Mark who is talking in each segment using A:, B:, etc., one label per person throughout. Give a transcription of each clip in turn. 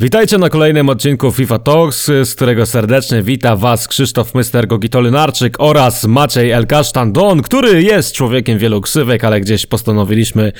A: Witajcie na kolejnym odcinku FIFA Talks, z którego serdecznie wita Was Krzysztof Myster Gogitolynarczyk oraz Maciej El Don, który jest człowiekiem wielu ksywek, ale gdzieś postanowiliśmy,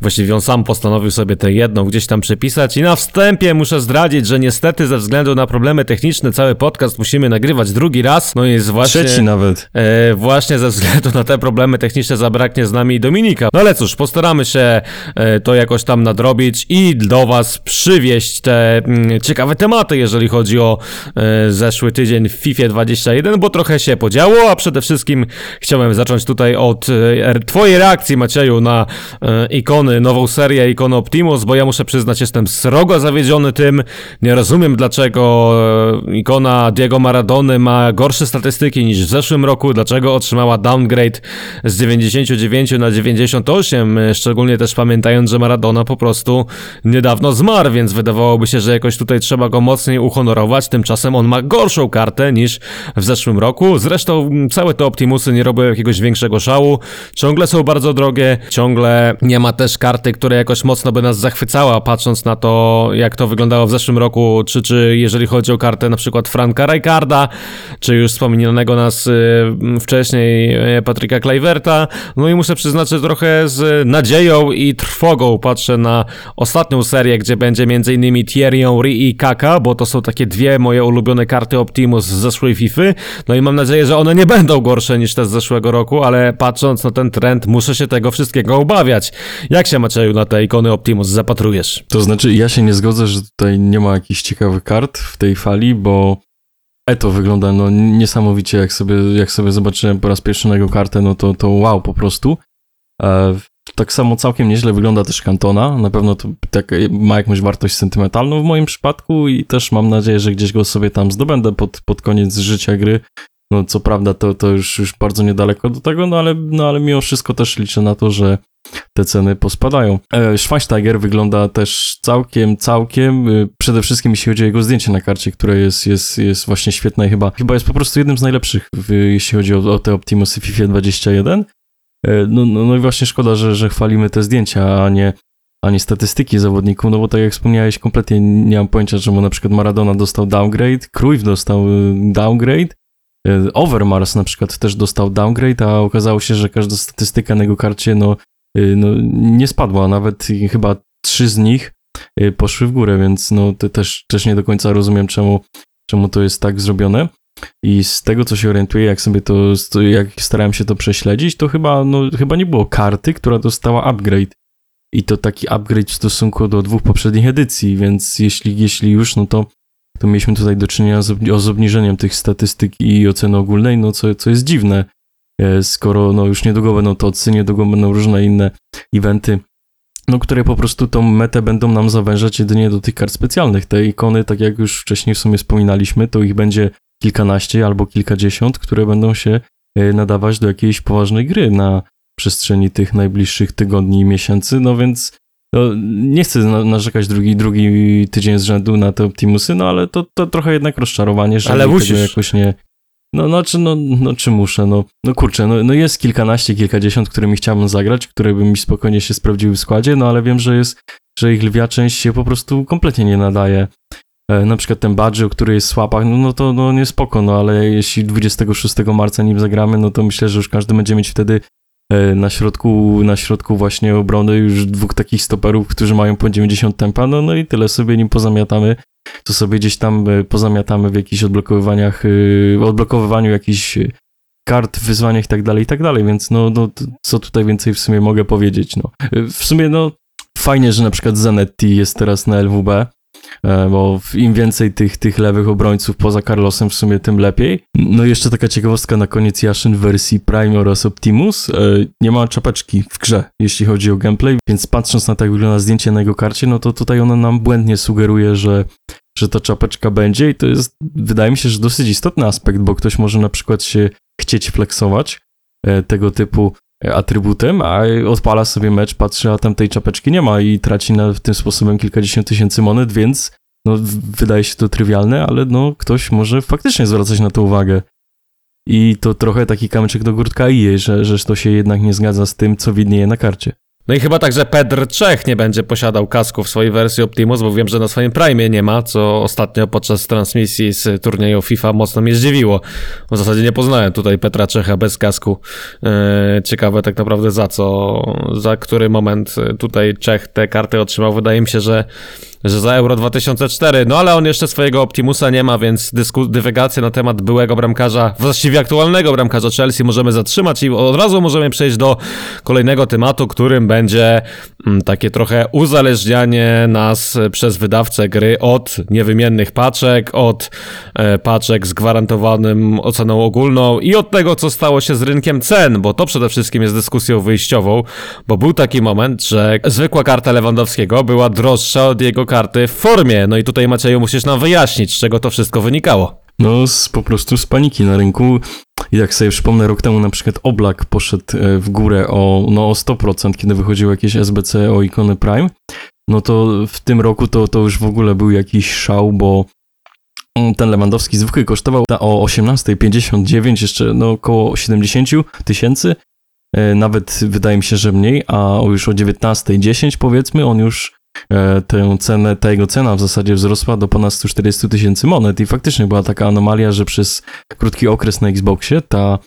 A: właściwie on sam postanowił sobie tę jedną gdzieś tam przepisać i na wstępie muszę zdradzić, że niestety ze względu na problemy techniczne cały podcast musimy nagrywać drugi raz, no i jest właśnie...
B: Trzeci nawet.
A: E, właśnie ze względu na te problemy techniczne zabraknie z nami Dominika. No ale cóż, postaramy się e, to jakoś tam nadrobić i do Was przywieźć te ciekawe tematy, jeżeli chodzi o e, zeszły tydzień w FIFA 21, bo trochę się podziało, a przede wszystkim chciałem zacząć tutaj od e, Twojej reakcji, Macieju, na e, ikony, nową serię ikony Optimus, bo ja muszę przyznać, jestem srogo zawiedziony tym. Nie rozumiem, dlaczego ikona Diego Maradony ma gorsze statystyki niż w zeszłym roku, dlaczego otrzymała downgrade z 99 na 98, szczególnie też pamiętając, że Maradona po prostu niedawno zmarł, więc wydawałoby się, że jakoś tutaj trzeba go mocniej uhonorować, tymczasem on ma gorszą kartę niż w zeszłym roku. Zresztą całe te Optimusy nie robią jakiegoś większego szału, ciągle są bardzo drogie, ciągle nie ma też karty, która jakoś mocno by nas zachwycała, patrząc na to, jak to wyglądało w zeszłym roku, czy, czy jeżeli chodzi o kartę na przykład Franka Rijkaarda, czy już wspominanego nas y, wcześniej y, Patryka Kluiverta. No i muszę przyznać, że trochę z nadzieją i trwogą patrzę na ostatnią serię, gdzie będzie m.in. Thierry Henry i Kaka, bo to są takie dwie moje ulubione karty Optimus z zeszłej FIFA. No i mam nadzieję, że one nie będą gorsze niż te z zeszłego roku, ale patrząc na ten trend, muszę się tego wszystkiego obawiać. Jak się Macieju na te ikony Optimus zapatrujesz?
B: To znaczy, ja się nie zgodzę, że tutaj nie ma jakichś ciekawych kart w tej fali, bo Eto wygląda no niesamowicie, jak sobie, jak sobie zobaczyłem po raz pierwszy na jego kartę, no to, to wow po prostu. E, tak samo całkiem nieźle wygląda też Kantona. Na pewno to tak, ma jakąś wartość sentymentalną w moim przypadku i też mam nadzieję, że gdzieś go sobie tam zdobędę pod, pod koniec życia gry. No co prawda to, to już, już bardzo niedaleko do tego, no ale, no ale mimo wszystko też liczę na to, że te ceny pospadają. E, Schweinsteiger wygląda też całkiem, całkiem, e, przede wszystkim jeśli chodzi o jego zdjęcie na karcie, które jest, jest, jest właśnie świetne i chyba, chyba jest po prostu jednym z najlepszych, w, jeśli chodzi o, o te Optimusy FIFA 21. E, no, no, no i właśnie szkoda, że, że chwalimy te zdjęcia, a nie, a nie statystyki zawodników, no bo tak jak wspomniałeś, kompletnie nie mam pojęcia, czemu na przykład Maradona dostał downgrade, Cruyff dostał y, downgrade, y, Overmars na przykład też dostał downgrade, a okazało się, że każda statystyka na jego karcie no, y, no nie spadła, nawet chyba trzy z nich poszły w górę, więc no też, też nie do końca rozumiem, czemu, czemu to jest tak zrobione. I z tego, co się orientuję, jak sobie to, jak starałem się to prześledzić, to chyba, no, chyba nie było karty, która dostała upgrade. I to taki upgrade w stosunku do dwóch poprzednich edycji, więc jeśli, jeśli już, no to, to mieliśmy tutaj do czynienia z, z obniżeniem tych statystyk i oceny ogólnej, no co, co jest dziwne, e, skoro no, już niedługo będą to ocy, niedługo będą różne inne eventy, no, które po prostu tą metę będą nam zawężać jedynie do tych kart specjalnych. Te ikony, tak jak już wcześniej w sumie wspominaliśmy, to ich będzie kilkanaście albo kilkadziesiąt, które będą się e, nadawać do jakiejś poważnej gry na przestrzeni tych najbliższych tygodni i miesięcy, no więc no, nie chcę narzekać drugi, drugi tydzień z rzędu na te Optimusy, no ale to, to trochę jednak rozczarowanie, że ale musisz. tego jakoś nie... No, no, czy, no, no, czy muszę, no, no kurczę, no, no jest kilkanaście, kilkadziesiąt, którymi chciałbym zagrać, które by mi spokojnie się sprawdziły w składzie, no ale wiem, że jest, że ich lwia część się po prostu kompletnie nie nadaje na przykład ten Badger, który jest w słapach, no, no to no nie spoko, no ale jeśli 26 marca nim zagramy, no to myślę, że już każdy będzie mieć wtedy e, na środku, na środku właśnie obrony już dwóch takich stoperów, którzy mają po 90 tempa, no, no i tyle sobie nim pozamiatamy, to sobie gdzieś tam e, pozamiatamy w jakichś odblokowywaniach, odblokowywaniu jakichś kart, wyzwaniach i tak dalej, i tak dalej, więc no, no co tutaj więcej w sumie mogę powiedzieć, no. W sumie no fajnie, że na przykład Zanetti jest teraz na LWB, E, bo im więcej tych, tych lewych obrońców poza Carlosem w sumie tym lepiej. No i jeszcze taka ciekawostka na koniec Yashin w wersji Prime oraz Optimus. E, nie ma czapeczki w grze, jeśli chodzi o gameplay, więc patrząc na to, jak wygląda zdjęcie na jego karcie, no to tutaj ona nam błędnie sugeruje, że że ta czapeczka będzie i to jest, wydaje mi się, że dosyć istotny aspekt, bo ktoś może na przykład się chcieć flexować e, tego typu atrybutem, a odpala sobie mecz, patrzy, a tam tej czapeczki nie ma i traci na, tym sposobem kilkadziesiąt tysięcy monet, więc no, wydaje się to trywialne, ale no, ktoś może faktycznie zwracać na to uwagę. I to trochę taki kamyczek do górtka i że, że to się jednak nie zgadza z tym, co widnieje na karcie.
A: No i chyba także Pedr Czech nie będzie posiadał kasku w swojej wersji Optimus, bo wiem, że na swoim Prime nie ma, co ostatnio podczas transmisji z turnieju FIFA mocno mnie zdziwiło. W zasadzie nie poznałem tutaj Petra Czecha bez kasku. Eee, ciekawe tak naprawdę za co, za który moment tutaj Czech te karty otrzymał. Wydaje mi się, że że za Euro 2004, no ale on jeszcze swojego Optimusa nie ma, więc dysku- dywagację na temat byłego bramkarza, właściwie aktualnego bramkarza Chelsea możemy zatrzymać i od razu możemy przejść do kolejnego tematu, którym będzie mm, takie trochę uzależnianie nas przez wydawcę gry od niewymiennych paczek, od e, paczek z gwarantowanym oceną ogólną i od tego, co stało się z rynkiem cen, bo to przede wszystkim jest dyskusją wyjściową, bo był taki moment, że zwykła karta Lewandowskiego była droższa od jego karty w formie. No i tutaj Macieju musisz nam wyjaśnić, z czego to wszystko wynikało.
B: No, z, po prostu z paniki na rynku. Jak sobie przypomnę, rok temu na przykład Oblak poszedł e, w górę o, no, o 100%, kiedy wychodziło jakieś SBC o ikony Prime. No to w tym roku to, to już w ogóle był jakiś szał, bo mm, ten Lewandowski zwykły kosztował o 18,59, jeszcze no około 70 tysięcy. E, Nawet wydaje mi się, że mniej, a już o 19,10 powiedzmy, on już tę cenę, ta jego cena w zasadzie wzrosła do ponad 140 tysięcy monet i faktycznie była taka anomalia, że przez krótki okres na Xboxie ta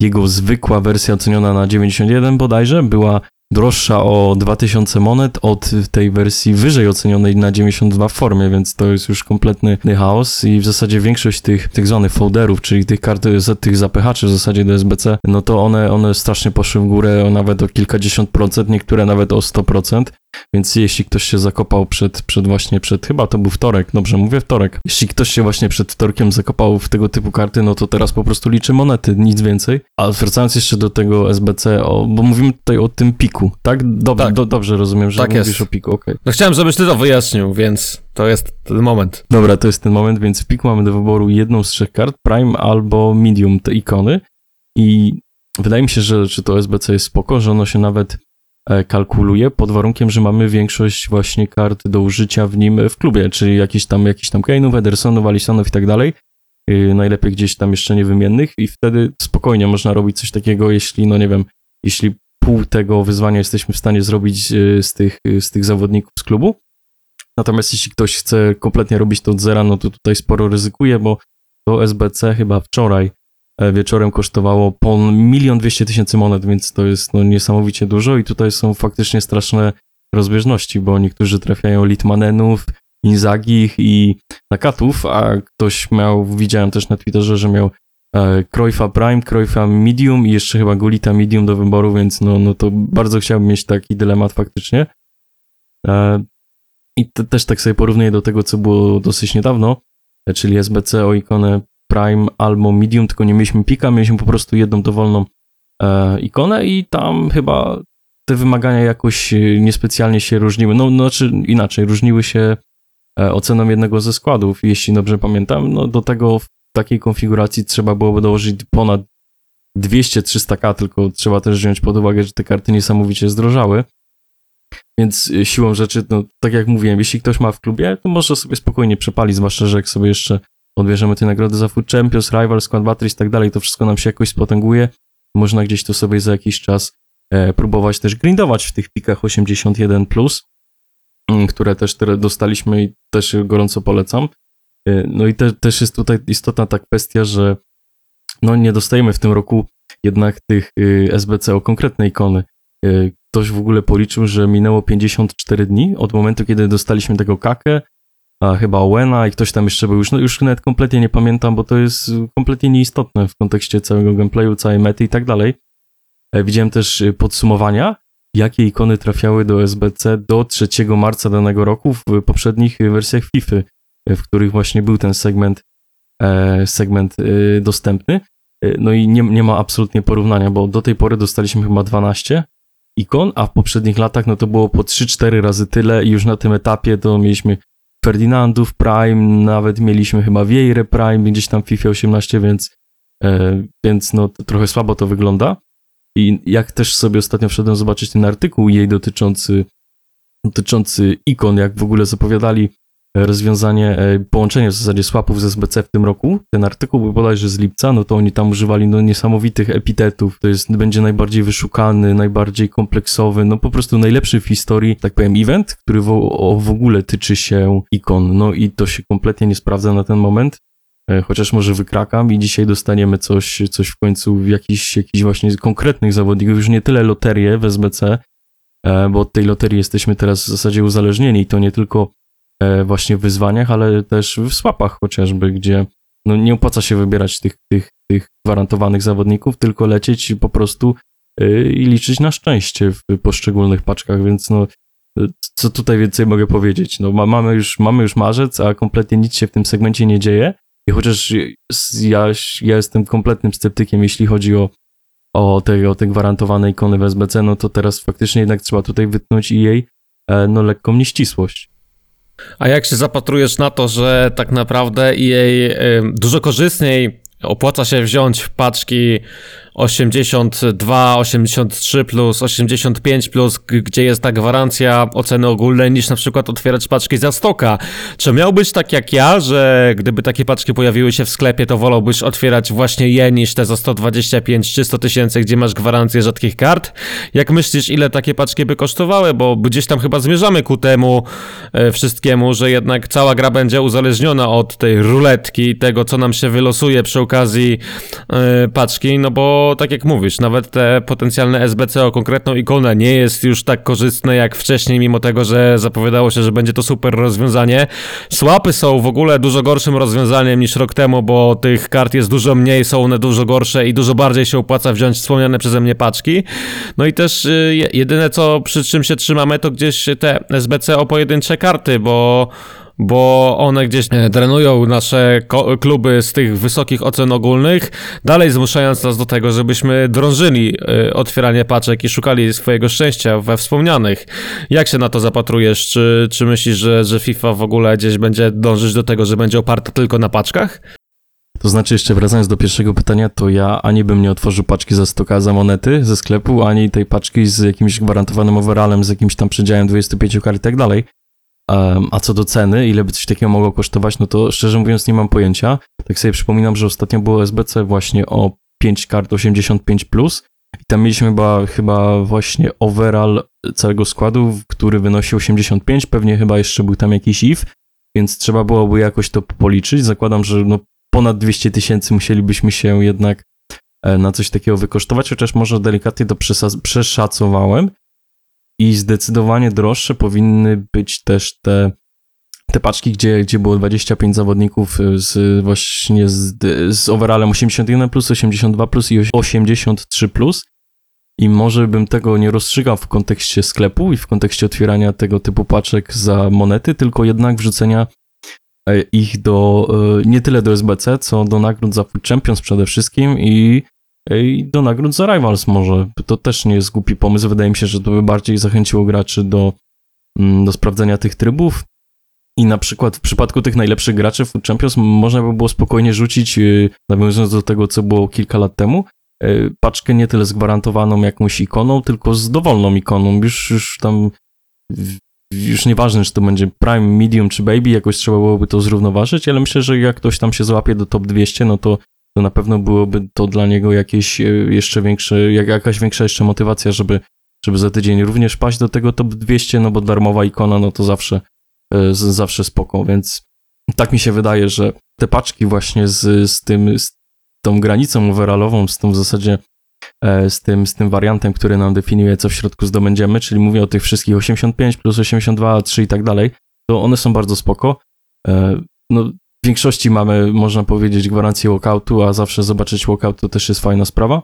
B: jego zwykła wersja oceniona na 91 bodajże była droższa o 2000 monet od tej wersji wyżej ocenionej na 92 w formie, więc to jest już kompletny chaos i w zasadzie większość tych tak zwanych folderów, czyli tych kart, tych zapychaczy w zasadzie do SBC, no to one, one strasznie poszły w górę nawet o kilkadziesiąt procent, niektóre nawet o 100%, więc jeśli ktoś się zakopał przed, przed właśnie, przed, chyba to był wtorek, dobrze mówię wtorek, jeśli ktoś się właśnie przed wtorkiem zakopał w tego typu karty, no to teraz po prostu liczy monety, nic więcej. A wracając jeszcze do tego SBC, o, bo mówimy tutaj o tym piku, tak? Dobrze,
A: Tak.
B: Do, dobrze rozumiem, że
A: Tak
B: mówisz
A: jest.
B: o piku, okej.
A: No chciałem, żebyś ty to wyjaśnił, więc to jest ten moment.
B: Dobra, to jest ten moment, więc w piku mamy do wyboru jedną z trzech kart, Prime albo Medium, te ikony. I wydaje mi się, że czy to SBC jest spoko, że ono się nawet kalkuluje pod warunkiem, że mamy większość właśnie kart do użycia w nim w klubie, czyli jakiś tam, jakiś tam Kane'ów, Edersonów, Alisonów i tak dalej. Yy, najlepiej gdzieś tam jeszcze niewymiennych i wtedy spokojnie można robić coś takiego, jeśli, no nie wiem, jeśli pół tego wyzwania jesteśmy w stanie zrobić yy, z tych, yy, z tych zawodników z klubu. Natomiast jeśli ktoś chce kompletnie robić to od zera, no to tutaj sporo ryzykuje, bo to SBC chyba wczoraj e, wieczorem kosztowało po milion dwieście tysięcy monet, więc to jest no, niesamowicie dużo i tutaj są faktycznie straszne rozbieżności, bo niektórzy trafiają Litmanenów, Inzagich i Nakatów, a ktoś miał, widziałem też na Twitterze, że miał e, Cruyffa Prime, Cruyffa Medium i jeszcze chyba Gulita Medium do wyboru, więc no, no to bardzo chciałbym mieć taki dylemat faktycznie. E, I te, też tak sobie porównuję do tego, co było dosyć niedawno, e, czyli SBC o ikonę Prime albo Medium, tylko nie mieliśmy pika, mieliśmy po prostu jedną dowolną e, ikonę i tam chyba te wymagania jakoś e, niespecjalnie się różniły. No, no znaczy inaczej, różniły się e, oceną jednego ze składów, jeśli dobrze pamiętam. No do tego w takiej konfiguracji trzeba byłoby dołożyć ponad 200-300k, tylko trzeba też wziąć pod uwagę, że te karty niesamowicie zdrożały. Więc y, siłą rzeczy, no tak jak mówiłem, jeśli ktoś ma w klubie, to może sobie spokojnie przepalić, zwłaszcza, że jak sobie jeszcze odbierzemy te nagrody za Food Champions, Rival, Squad Batteries i tak dalej, to wszystko nam się jakoś spotęguje. Można gdzieś to sobie za jakiś czas e, próbować też grindować w tych pikach 81+, plus, mm, które też dostaliśmy i też gorąco polecam. E, No i te, też jest tutaj istotna ta kwestia, że no nie dostajemy w tym roku jednak tych y, SBC o konkretne ikony. Y, Ktoś w ogóle policzył, że minęło 54 dni od momentu, kiedy dostaliśmy tego kakę, a chyba Owena i ktoś tam jeszcze był już, no już nawet kompletnie nie pamiętam, bo to jest y, kompletnie nieistotne w kontekście całego gameplayu, całej mety i tak dalej. E, Widziałem też y, podsumowania, jakie ikony trafiały do SBC do 3 marca danego roku w poprzednich y, wersjach FIFA, w których właśnie był ten segment, e, segment dostępny. Y, No i nie, nie ma absolutnie porównania, bo do tej pory dostaliśmy chyba 12 ikon, a w poprzednich latach no to było po 3-4 razy tyle i już na tym etapie to mieliśmy Ferdinandów Prime, nawet mieliśmy chyba Vieira Prime gdzieś tam w FIFA 18, więc, e, więc no trochę słabo to wygląda. I jak też sobie ostatnio wszedłem zobaczyć ten artykuł jej dotyczący, dotyczący ikon, jak w ogóle zapowiadali rozwiązanie, e, połączenie w zasadzie swapów z SBC w tym roku. Ten artykuł był bodajże z lipca, no to oni tam używali no, niesamowitych epitetów. To jest, będzie najbardziej wyszukany, najbardziej kompleksowy, no po prostu najlepszy w historii, tak powiem, event, który w, o, w ogóle tyczy się ikon. No i to się kompletnie nie sprawdza na ten moment. E, Chociaż może wykrakam i dzisiaj dostaniemy coś, coś w końcu, jakiś, jakiś właśnie konkretnych zawodników, już nie tyle loterię w SBC, e, bo od tej loterii jesteśmy teraz w zasadzie uzależnieni i to nie tylko właśnie w wyzwaniach, ale też w swapach chociażby, gdzie no nie opłaca się wybierać tych, tych, tych gwarantowanych zawodników, tylko lecieć po prostu e, i liczyć na szczęście w poszczególnych paczkach, więc no e, co tutaj więcej mogę powiedzieć? No ma, mamy, już, mamy już marzec, a kompletnie nic się w tym segmencie nie dzieje i chociaż ja, ja jestem kompletnym sceptykiem, jeśli chodzi o, o, te, o te gwarantowane ikony w SBC, no to teraz faktycznie jednak trzeba tutaj wytnąć i jej e, no lekką nieścisłość.
A: A jak się zapatrujesz na to, że tak naprawdę jej dużo korzystniej opłaca się wziąć paczki 82, 83 plus, 85 plus, gdzie jest ta gwarancja oceny ogólnej, niż na przykład otwierać paczki za stoka. Czy miałbyś tak jak ja, że gdyby takie paczki pojawiły się w sklepie, to wolałbyś otwierać właśnie je niż te za 125 czy 100 tysięcy, gdzie masz gwarancję rzadkich kart? Jak myślisz, ile takie paczki by kosztowały? Bo gdzieś tam chyba zmierzamy ku temu e, wszystkiemu, że jednak cała gra będzie uzależniona od tej ruletki, tego co nam się wylosuje przy okazji e, paczki, no bo tak jak mówisz, nawet te potencjalne SBC o konkretną ikonę nie jest już tak korzystne jak wcześniej, mimo tego, że zapowiadało się, że będzie to super rozwiązanie. Słapy są w ogóle dużo gorszym rozwiązaniem niż rok temu, bo tych kart jest dużo mniej, są one dużo gorsze i dużo bardziej się opłaca wziąć wspomniane przeze mnie paczki. No i też y, je- jedyne co przy czym się trzymamy to gdzieś te SBC o pojedyncze karty, bo bo one gdzieś e, drenują nasze kluby z tych wysokich ocen ogólnych, dalej zmuszając nas do tego, żebyśmy drążyli e, otwieranie paczek i szukali swojego szczęścia we wspomnianych. Jak się na to zapatrujesz? Czy, czy myślisz, że, że FIFA w ogóle gdzieś będzie dążyć do tego, że będzie oparta tylko na paczkach?
B: To znaczy, jeszcze wracając do pierwszego pytania, to ja ani bym nie otworzył paczki za 100k za monety ze sklepu, ani tej paczki z jakimś gwarantowanym overallem, z jakimś tam przedziałem 25 kart i tak dalej. A co do ceny, ile by coś takiego mogło kosztować, no to szczerze mówiąc nie mam pojęcia. Tak sobie przypominam, że ostatnio było SBC właśnie o 5 kart 85+, plus i tam mieliśmy chyba, chyba właśnie overall całego składu, który wynosił 85, pewnie chyba jeszcze był tam jakiś if, więc trzeba byłoby jakoś to policzyć. Zakładam, że no ponad 200 tysięcy musielibyśmy się jednak e, na coś takiego wykosztować, chociaż może delikatnie to przeszacowałem. I zdecydowanie droższe powinny być też te, te paczki, gdzie, gdzie było 25 zawodników e, z właśnie z, z overallem 81 plus, 82 plus i 83 plus. I może bym tego nie rozstrzygał w kontekście sklepu i w kontekście otwierania tego typu paczek za monety, tylko jednak wrzucenia e, ich do, e, nie tyle do SBC, co do nagród za Food Champions przede wszystkim i, i do nagród za Rivals może. To też nie jest głupi pomysł, wydaje mi się, że to by bardziej zachęciło graczy do, mm, do sprawdzenia tych trybów. I na przykład w przypadku tych najlepszych graczy Food Champions można by było spokojnie rzucić, e, nawiązując do tego, co było kilka lat temu, e, paczkę nie tyle z gwarantowaną jakąś ikoną, tylko z dowolną ikoną. Już, już tam w- już nieważne, czy to będzie Prime, Medium czy Baby, jakoś trzeba byłoby to zrównoważyć, ale myślę, że jak ktoś tam się złapie do top 200, no to, to na pewno byłoby to dla niego jakieś e, jeszcze większe, jak, jakaś większa jeszcze motywacja, żeby, żeby za tydzień również paść do tego top 200, no bo darmowa ikona, no to zawsze, e, zawsze spoko, więc tak mi się wydaje, że te paczki właśnie z, z tym, z tą granicą overallową, z tą w zasadzie e, z tym, z tym wariantem, który nam definiuje, co w środku zdobędziemy, czyli mówię o tych wszystkich 85 plus 82, 3 i tak dalej, to one są bardzo spoko. No, w większości mamy, można powiedzieć, gwarancję walkoutu, a zawsze zobaczyć walkout to też jest fajna sprawa.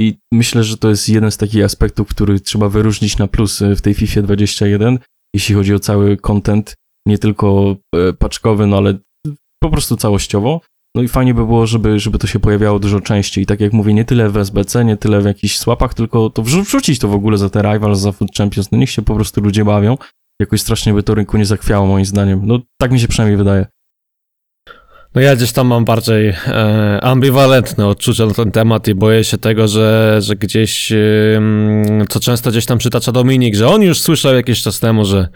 B: I myślę, że to jest jeden z takich aspektów, który trzeba wyróżnić na plus e, w tej FIFA 21, jeśli chodzi o cały content, nie tylko e, paczkowy, no ale po prostu całościowo. No i fajnie by było, żeby, żeby to się pojawiało dużo częściej. I tak jak mówię, nie tyle w SBC, nie tyle w jakichś swapach, tylko to wrzu- wrzucić to w ogóle za te Rivals, za Food Champions. No niech się po prostu ludzie bawią. Jakoś strasznie by to rynku nie zachwiało moim zdaniem. No tak mi się przynajmniej wydaje.
A: No ja gdzieś tam mam bardziej e, ambiwalentne odczucia na ten temat i boję się tego, że, że gdzieś, e, co często gdzieś tam przytacza Dominik, że on już słyszał jakiś czas temu, że,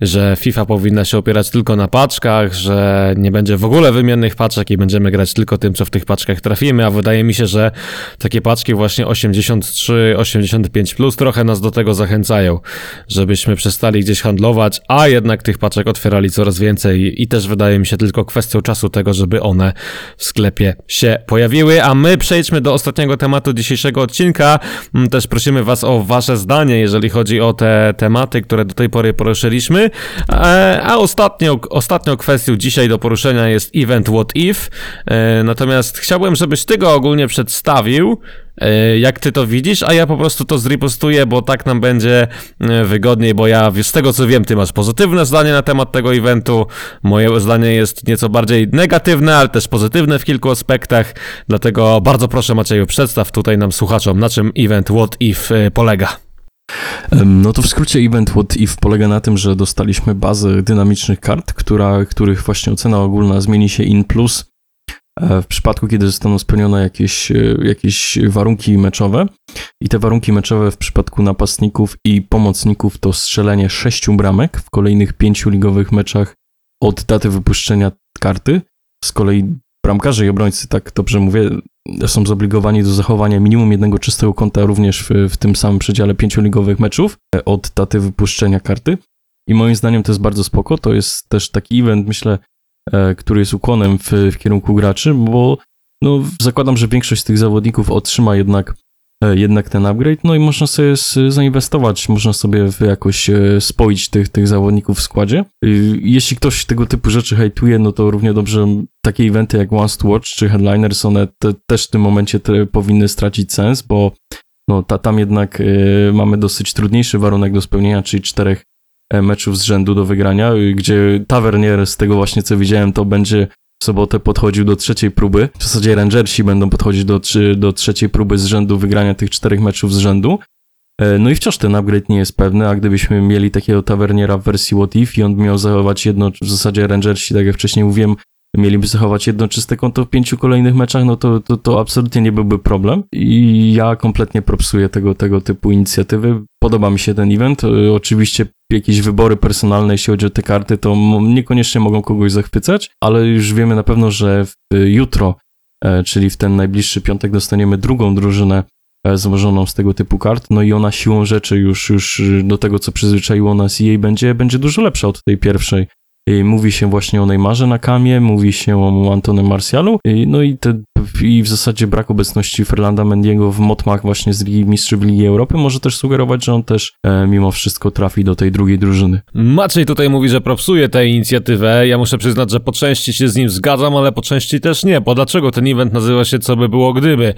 A: że FIFA powinna się opierać tylko na paczkach, że nie będzie w ogóle wymiennych paczek i będziemy grać tylko tym, co w tych paczkach trafimy, a wydaje mi się, że takie paczki właśnie 83, 85 plus trochę nas do tego zachęcają, żebyśmy przestali gdzieś handlować, a jednak tych paczek otwierali coraz więcej i też wydaje mi się tylko kwestią czasu tego, żeby one w sklepie się pojawiły. A my przejdźmy do ostatniego tematu dzisiejszego odcinka. Mm, Też prosimy Was o Wasze zdanie, jeżeli chodzi o te tematy, które do tej pory poruszyliśmy. E, A ostatnią, ostatnią kwestią dzisiaj do poruszenia jest event What If. E, Natomiast chciałbym, żebyś Ty go ogólnie przedstawił. E, Jak ty to widzisz, a ja po prostu to zripostuję, bo tak nam będzie e, wygodniej, bo ja z tego co wiem, ty masz pozytywne zdanie na temat tego eventu. Moje zdanie jest nieco bardziej negatywne, ale też pozytywne w kilku aspektach. Dlatego bardzo proszę Macieju, przedstaw tutaj nam słuchaczom, na czym event What If e, polega.
B: No to w skrócie event What If polega na tym, że dostaliśmy bazę dynamicznych kart, która, których właśnie ocena ogólna zmieni się in plus w przypadku, kiedy zostaną spełnione jakieś, e, jakieś warunki meczowe. I te warunki meczowe w przypadku napastników i pomocników to strzelenie sześciu bramek w kolejnych pięciu ligowych meczach od daty wypuszczenia karty. Z kolei bramkarze i obrońcy, tak dobrze mówię, są zobligowani do zachowania minimum jednego czystego konta również w, w tym samym przedziale pięciu ligowych meczów e, od daty wypuszczenia karty. I moim zdaniem to jest bardzo spoko. To jest też taki event, myślę, e, który jest ukłonem w, w kierunku graczy, bo no, zakładam, że większość z tych zawodników otrzyma jednak, e, jednak ten upgrade, no i można sobie zainwestować, można sobie jakoś e, spoić tych, tych zawodników w składzie. Jeśli ktoś tego typu rzeczy hejtuje, no to równie dobrze takie eventy jak Once to Watch czy Headliners, one te, też w tym momencie te, powinny stracić sens, bo no, ta, tam jednak y, mamy dosyć trudniejszy warunek do spełnienia, czyli czterech e, meczów z rzędu do wygrania, y, gdzie Tavernier, z tego właśnie co widziałem, to będzie w sobotę podchodził do trzeciej próby. W zasadzie Rangersi będą podchodzić do, do trzeciej próby z rzędu wygrania tych czterech meczów z rzędu. E, No i wciąż ten upgrade nie jest pewny, a gdybyśmy mieli takiego Taverniera w wersji What If i on miał zachować jedno, w zasadzie Rangersi, tak jak wcześniej mówiłem, mieliby zachować jedno czyste konto w pięciu kolejnych meczach, no to, to, to absolutnie nie byłby problem. I ja kompletnie propsuję tego, tego typu inicjatywy. Podoba mi się ten event. E, Oczywiście jakieś wybory personalne, jeśli chodzi o te karty, to niekoniecznie mogą kogoś zachwycać, ale już wiemy na pewno, że w, jutro, e, czyli w ten najbliższy piątek, dostaniemy drugą drużynę e, złożoną z tego typu kart, no i ona siłą rzeczy już, już do tego, co przyzwyczaiło nas jej będzie, będzie dużo lepsza od tej pierwszej. Mówi się właśnie o Neymarze na kamie, mówi się o Antonem Martialu, i- no i, te, i w zasadzie brak obecności Ferlanda Mendiego w motmach właśnie z Ligi Mistrzów Ligi Europy może też sugerować, że on też e, mimo wszystko trafi do tej drugiej drużyny.
A: Maciej tutaj mówi, że propsuje tę inicjatywę. Ja muszę przyznać, że po części się z nim zgadzam, ale po części też nie. Bo dlaczego ten event nazywa się Co by było gdyby?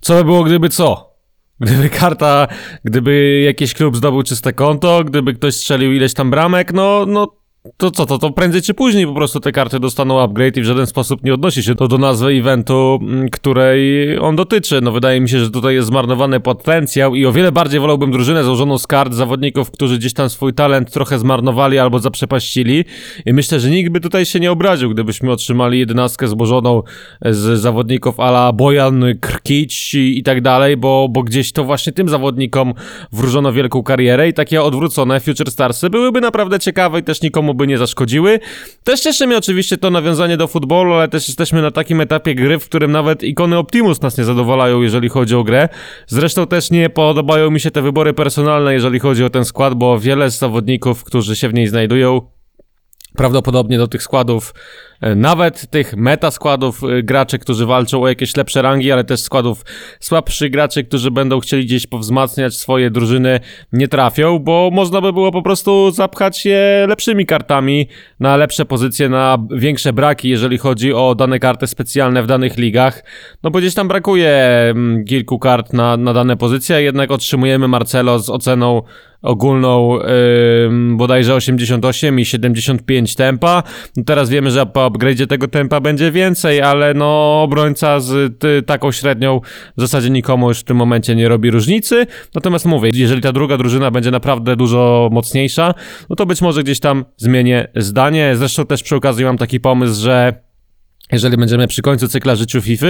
A: Co by było gdyby co? Gdyby karta, gdyby jakiś klub zdobył czyste konto, gdyby ktoś strzelił ileś tam bramek, no, no to co, to, to prędzej czy później po prostu te karty dostaną upgrade i w żaden sposób nie odnosi się to do nazwy eventu, m, której on dotyczy. No wydaje mi się, że tutaj jest zmarnowany potencjał i o wiele bardziej wolałbym drużynę złożoną z kart zawodników, którzy gdzieś tam swój talent trochę zmarnowali albo zaprzepaścili i myślę, że nikt by tutaj się nie obraził, gdybyśmy otrzymali jedenastkę złożoną z zawodników ala Bojan, Krkić i, i tak dalej, bo, bo gdzieś to właśnie tym zawodnikom wróżono wielką karierę i takie odwrócone Future Starsy byłyby naprawdę ciekawe i też nikomu by nie zaszkodziły. Też cieszy mnie oczywiście to nawiązanie do futbolu, ale też jesteśmy na takim etapie gry, w którym nawet ikony Optimus nas nie zadowalają, jeżeli chodzi o grę. Zresztą też nie podobają mi się te wybory personalne, jeżeli chodzi o ten skład, bo wiele z zawodników, którzy się w niej znajdują, prawdopodobnie do tych składów, e, nawet tych meta składów e, graczy, którzy walczą o jakieś lepsze rangi, ale też składów słabszych graczy, którzy będą chcieli gdzieś powzmacniać swoje drużyny, nie trafią, bo można by było po prostu zapchać je lepszymi kartami na lepsze pozycje, na większe braki, jeżeli chodzi o dane karty specjalne w danych ligach. No bo gdzieś tam brakuje mm, kilku kart na, na dane pozycje, jednak otrzymujemy Marcelo z oceną ogólną ym, bodajże 88 i 75 tempa. No teraz wiemy, że po upgrade'zie tego tempa będzie więcej, ale no obrońca z ty, taką średnią w zasadzie nikomu już w tym momencie nie robi różnicy. Natomiast mówię, jeżeli ta druga drużyna będzie naprawdę dużo mocniejsza, no to być może gdzieś tam zmienię zdanie. Zresztą też przy okazji mam taki pomysł, że jeżeli będziemy przy końcu cykla życiu FIFA,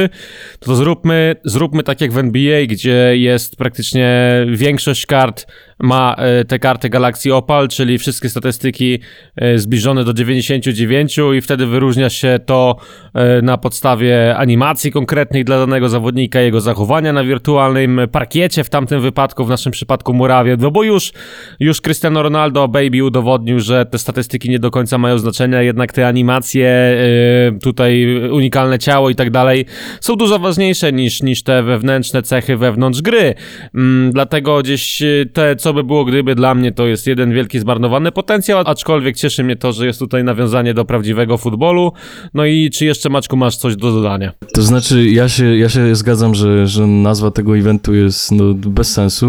A: to, to zróbmy, zróbmy tak jak w NBA, gdzie jest praktycznie większość kart ma e, te karty Galaxy Opal, czyli wszystkie statystyki e, zbliżone do 99 i wtedy wyróżnia się to e, na podstawie animacji konkretnej dla danego zawodnika, jego zachowania na wirtualnym parkiecie, w tamtym wypadku, w naszym przypadku murawie, no bo już, już Cristiano Ronaldo, Baby udowodnił, że te statystyki nie do końca mają znaczenia, jednak te animacje, tutaj unikalne ciało i tak dalej są dużo ważniejsze niż, niż te wewnętrzne cechy wewnątrz gry. Mm, dlatego gdzieś te, co by było gdyby dla mnie, to jest jeden wielki zmarnowany potencjał, aczkolwiek cieszy mnie to, że jest tutaj nawiązanie do prawdziwego futbolu. No i czy jeszcze Maczku masz coś do dodania?
B: To znaczy, ja się, ja się zgadzam, że, że nazwa tego eventu jest no, bez sensu.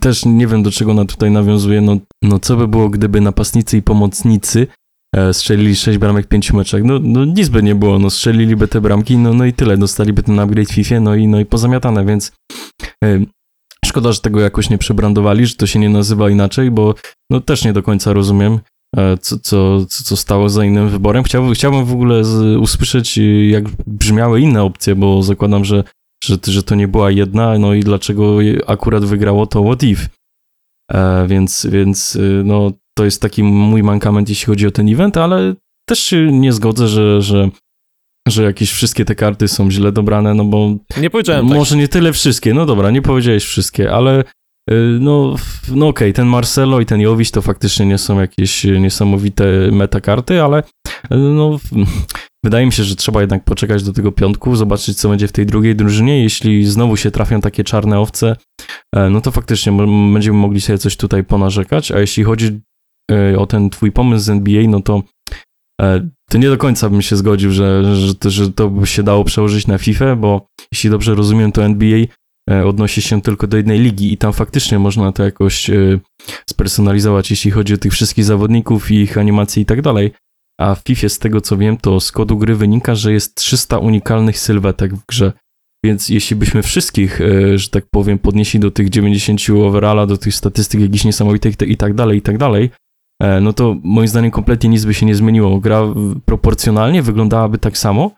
B: Też nie wiem, do czego ona tutaj nawiązuje. No, no co by było, gdyby napastnicy i pomocnicy e, strzelili 6 bramek w 5 meczach? No, no nic by nie było, no strzeliliby te bramki, no, no i tyle. Dostaliby ten upgrade w FIFA, no i, no i pozamiatane, więc e, szkoda, że tego jakoś nie przebrandowali, że to się nie nazywa inaczej, bo no też nie do końca rozumiem, e, co, co, co stało za innym wyborem. Chciałbym, chciałbym w ogóle z, usłyszeć, y, jak brzmiały inne opcje, bo zakładam, że, że, że to nie była jedna, no i dlaczego akurat wygrało to What If. E, więc, więc y, no, to jest taki mój mankament, jeśli chodzi o ten event, ale też się nie zgodzę, że, że, że jakieś wszystkie te karty są źle dobrane, no bo
A: Nie powiedziałem tak.
B: może nie tyle wszystkie, no dobra, nie powiedziałeś wszystkie, ale y, no, no okej, ten Marcelo i ten Jowiś to faktycznie nie są jakieś niesamowite metakarty, ale y, no wydaje mi się, że trzeba jednak poczekać do tego piątku, zobaczyć co będzie w tej drugiej drużynie, jeśli znowu się trafią takie czarne owce, e, no to faktycznie będziemy mogli sobie coś tutaj ponarzekać, a jeśli chodzi y, o ten twój pomysł z NBA, no to e, to nie do końca bym się zgodził, że, że, to, że to by się dało przełożyć na FIFA, bo jeśli dobrze rozumiem, to NBA e, odnosi się tylko do jednej ligi i tam faktycznie można to jakoś e, spersonalizować, jeśli chodzi o tych wszystkich zawodników i ich animacje i tak dalej. A w FIFA, z tego co wiem, to z kodu gry wynika, że jest 300 unikalnych sylwetek w grze. Więc jeśli byśmy wszystkich, e, że tak powiem, podnieśli do tych 90 overalla, do tych statystyk jakichś niesamowitych i tak dalej, i tak dalej, no to moim zdaniem kompletnie nic by się nie zmieniło. Gra proporcjonalnie wyglądałaby tak samo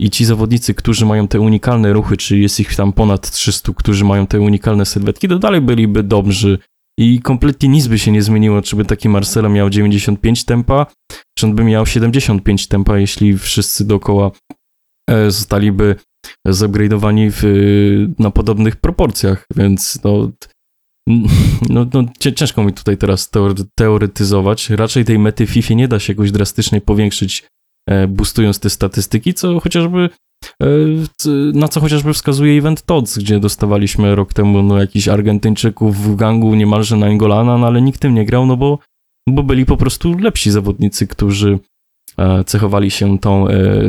B: i ci zawodnicy, którzy mają te unikalne ruchy, czyli jest ich tam ponad 300, którzy mają te unikalne sylwetki, to dalej byliby dobrzy i kompletnie nic by się nie zmieniło, czy by taki Marcelo miał 95 tempa, czy on by miał 75 tempa, jeśli wszyscy dookoła e, zostaliby zupgrade'owani na podobnych proporcjach, więc no, no, no cie- ciężko mi tutaj teraz teoretyzować. Raczej tej mety FIFA nie da się jakoś drastycznie powiększyć, e, boostując te statystyki, co chociażby e, na co chociażby wskazuje event TODS, gdzie dostawaliśmy rok temu no, jakichś Argentyńczyków w gangu niemalże na Engolana, no ale nikt tym nie grał, no bo, bo byli po prostu lepsi zawodnicy, którzy e, cechowali się tą,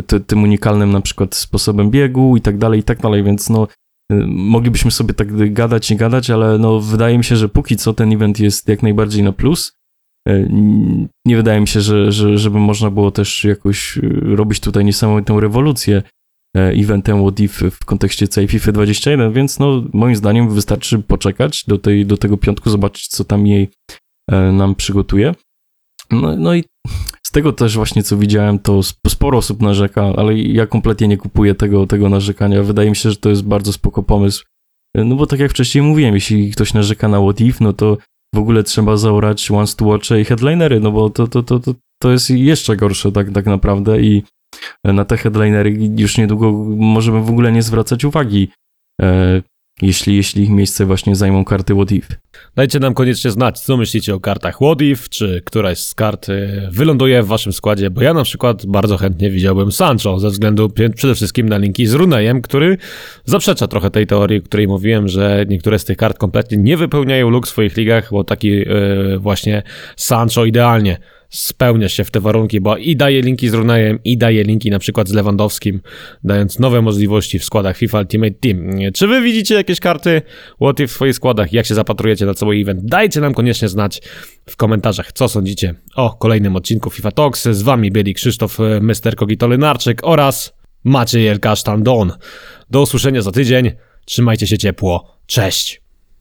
B: ty, tym unikalnym na przykład sposobem biegu i tak dalej, i tak dalej, więc no moglibyśmy sobie tak gadać i gadać, ale no wydaje mi się, że póki co ten event jest jak najbardziej na plus. Y, Nie wydaje mi się, że, że żeby można było też jakoś y, robić tutaj niesamowitą rewolucję e, eventem What If w kontekście całej FIFA 21, więc no moim zdaniem wystarczy poczekać do, tej, do tego piątku, zobaczyć co tam jej e, nam przygotuje. No, no i z tego też właśnie co widziałem, to sp- sporo osób narzeka, ale ja kompletnie nie kupuję tego, tego narzekania. Wydaje mi się, że to jest bardzo spoko pomysł. No bo tak jak wcześniej mówiłem, jeśli ktoś narzeka na What If, no to w ogóle trzeba zaorać Once to Watch i headlinery, no bo to, to, to, to, to jest jeszcze gorsze tak, tak naprawdę i na te headlinery już niedługo możemy w ogóle nie zwracać uwagi, e, jeśli, jeśli ich miejsce właśnie zajmą karty What If.
A: Dajcie nam koniecznie znać, co myślicie o kartach If, czy któraś z kart y, wyląduje w waszym składzie, bo ja na przykład bardzo chętnie widziałbym Sancho, ze względu przede wszystkim na linki z Runejem, który zaprzecza trochę tej teorii, o której mówiłem, że niektóre z tych kart kompletnie nie wypełniają luk w swoich ligach, bo taki y, właśnie Sancho idealnie spełnia się w te warunki, bo i daje linki z Runejem, i daje linki na przykład z Lewandowskim, dając nowe możliwości w składach FIFA Ultimate Team. Czy wy widzicie jakieś karty If w swoich składach? Jak się zapatrujecie na cały event? Dajcie nam koniecznie znać w komentarzach, co sądzicie o kolejnym odcinku FIFA Talks. Z wami byli Krzysztof e, Mr. Kogito-Lenarczyk oraz Maciej Elkasztan Don. Do usłyszenia za tydzień. Trzymajcie się ciepło. Cześć!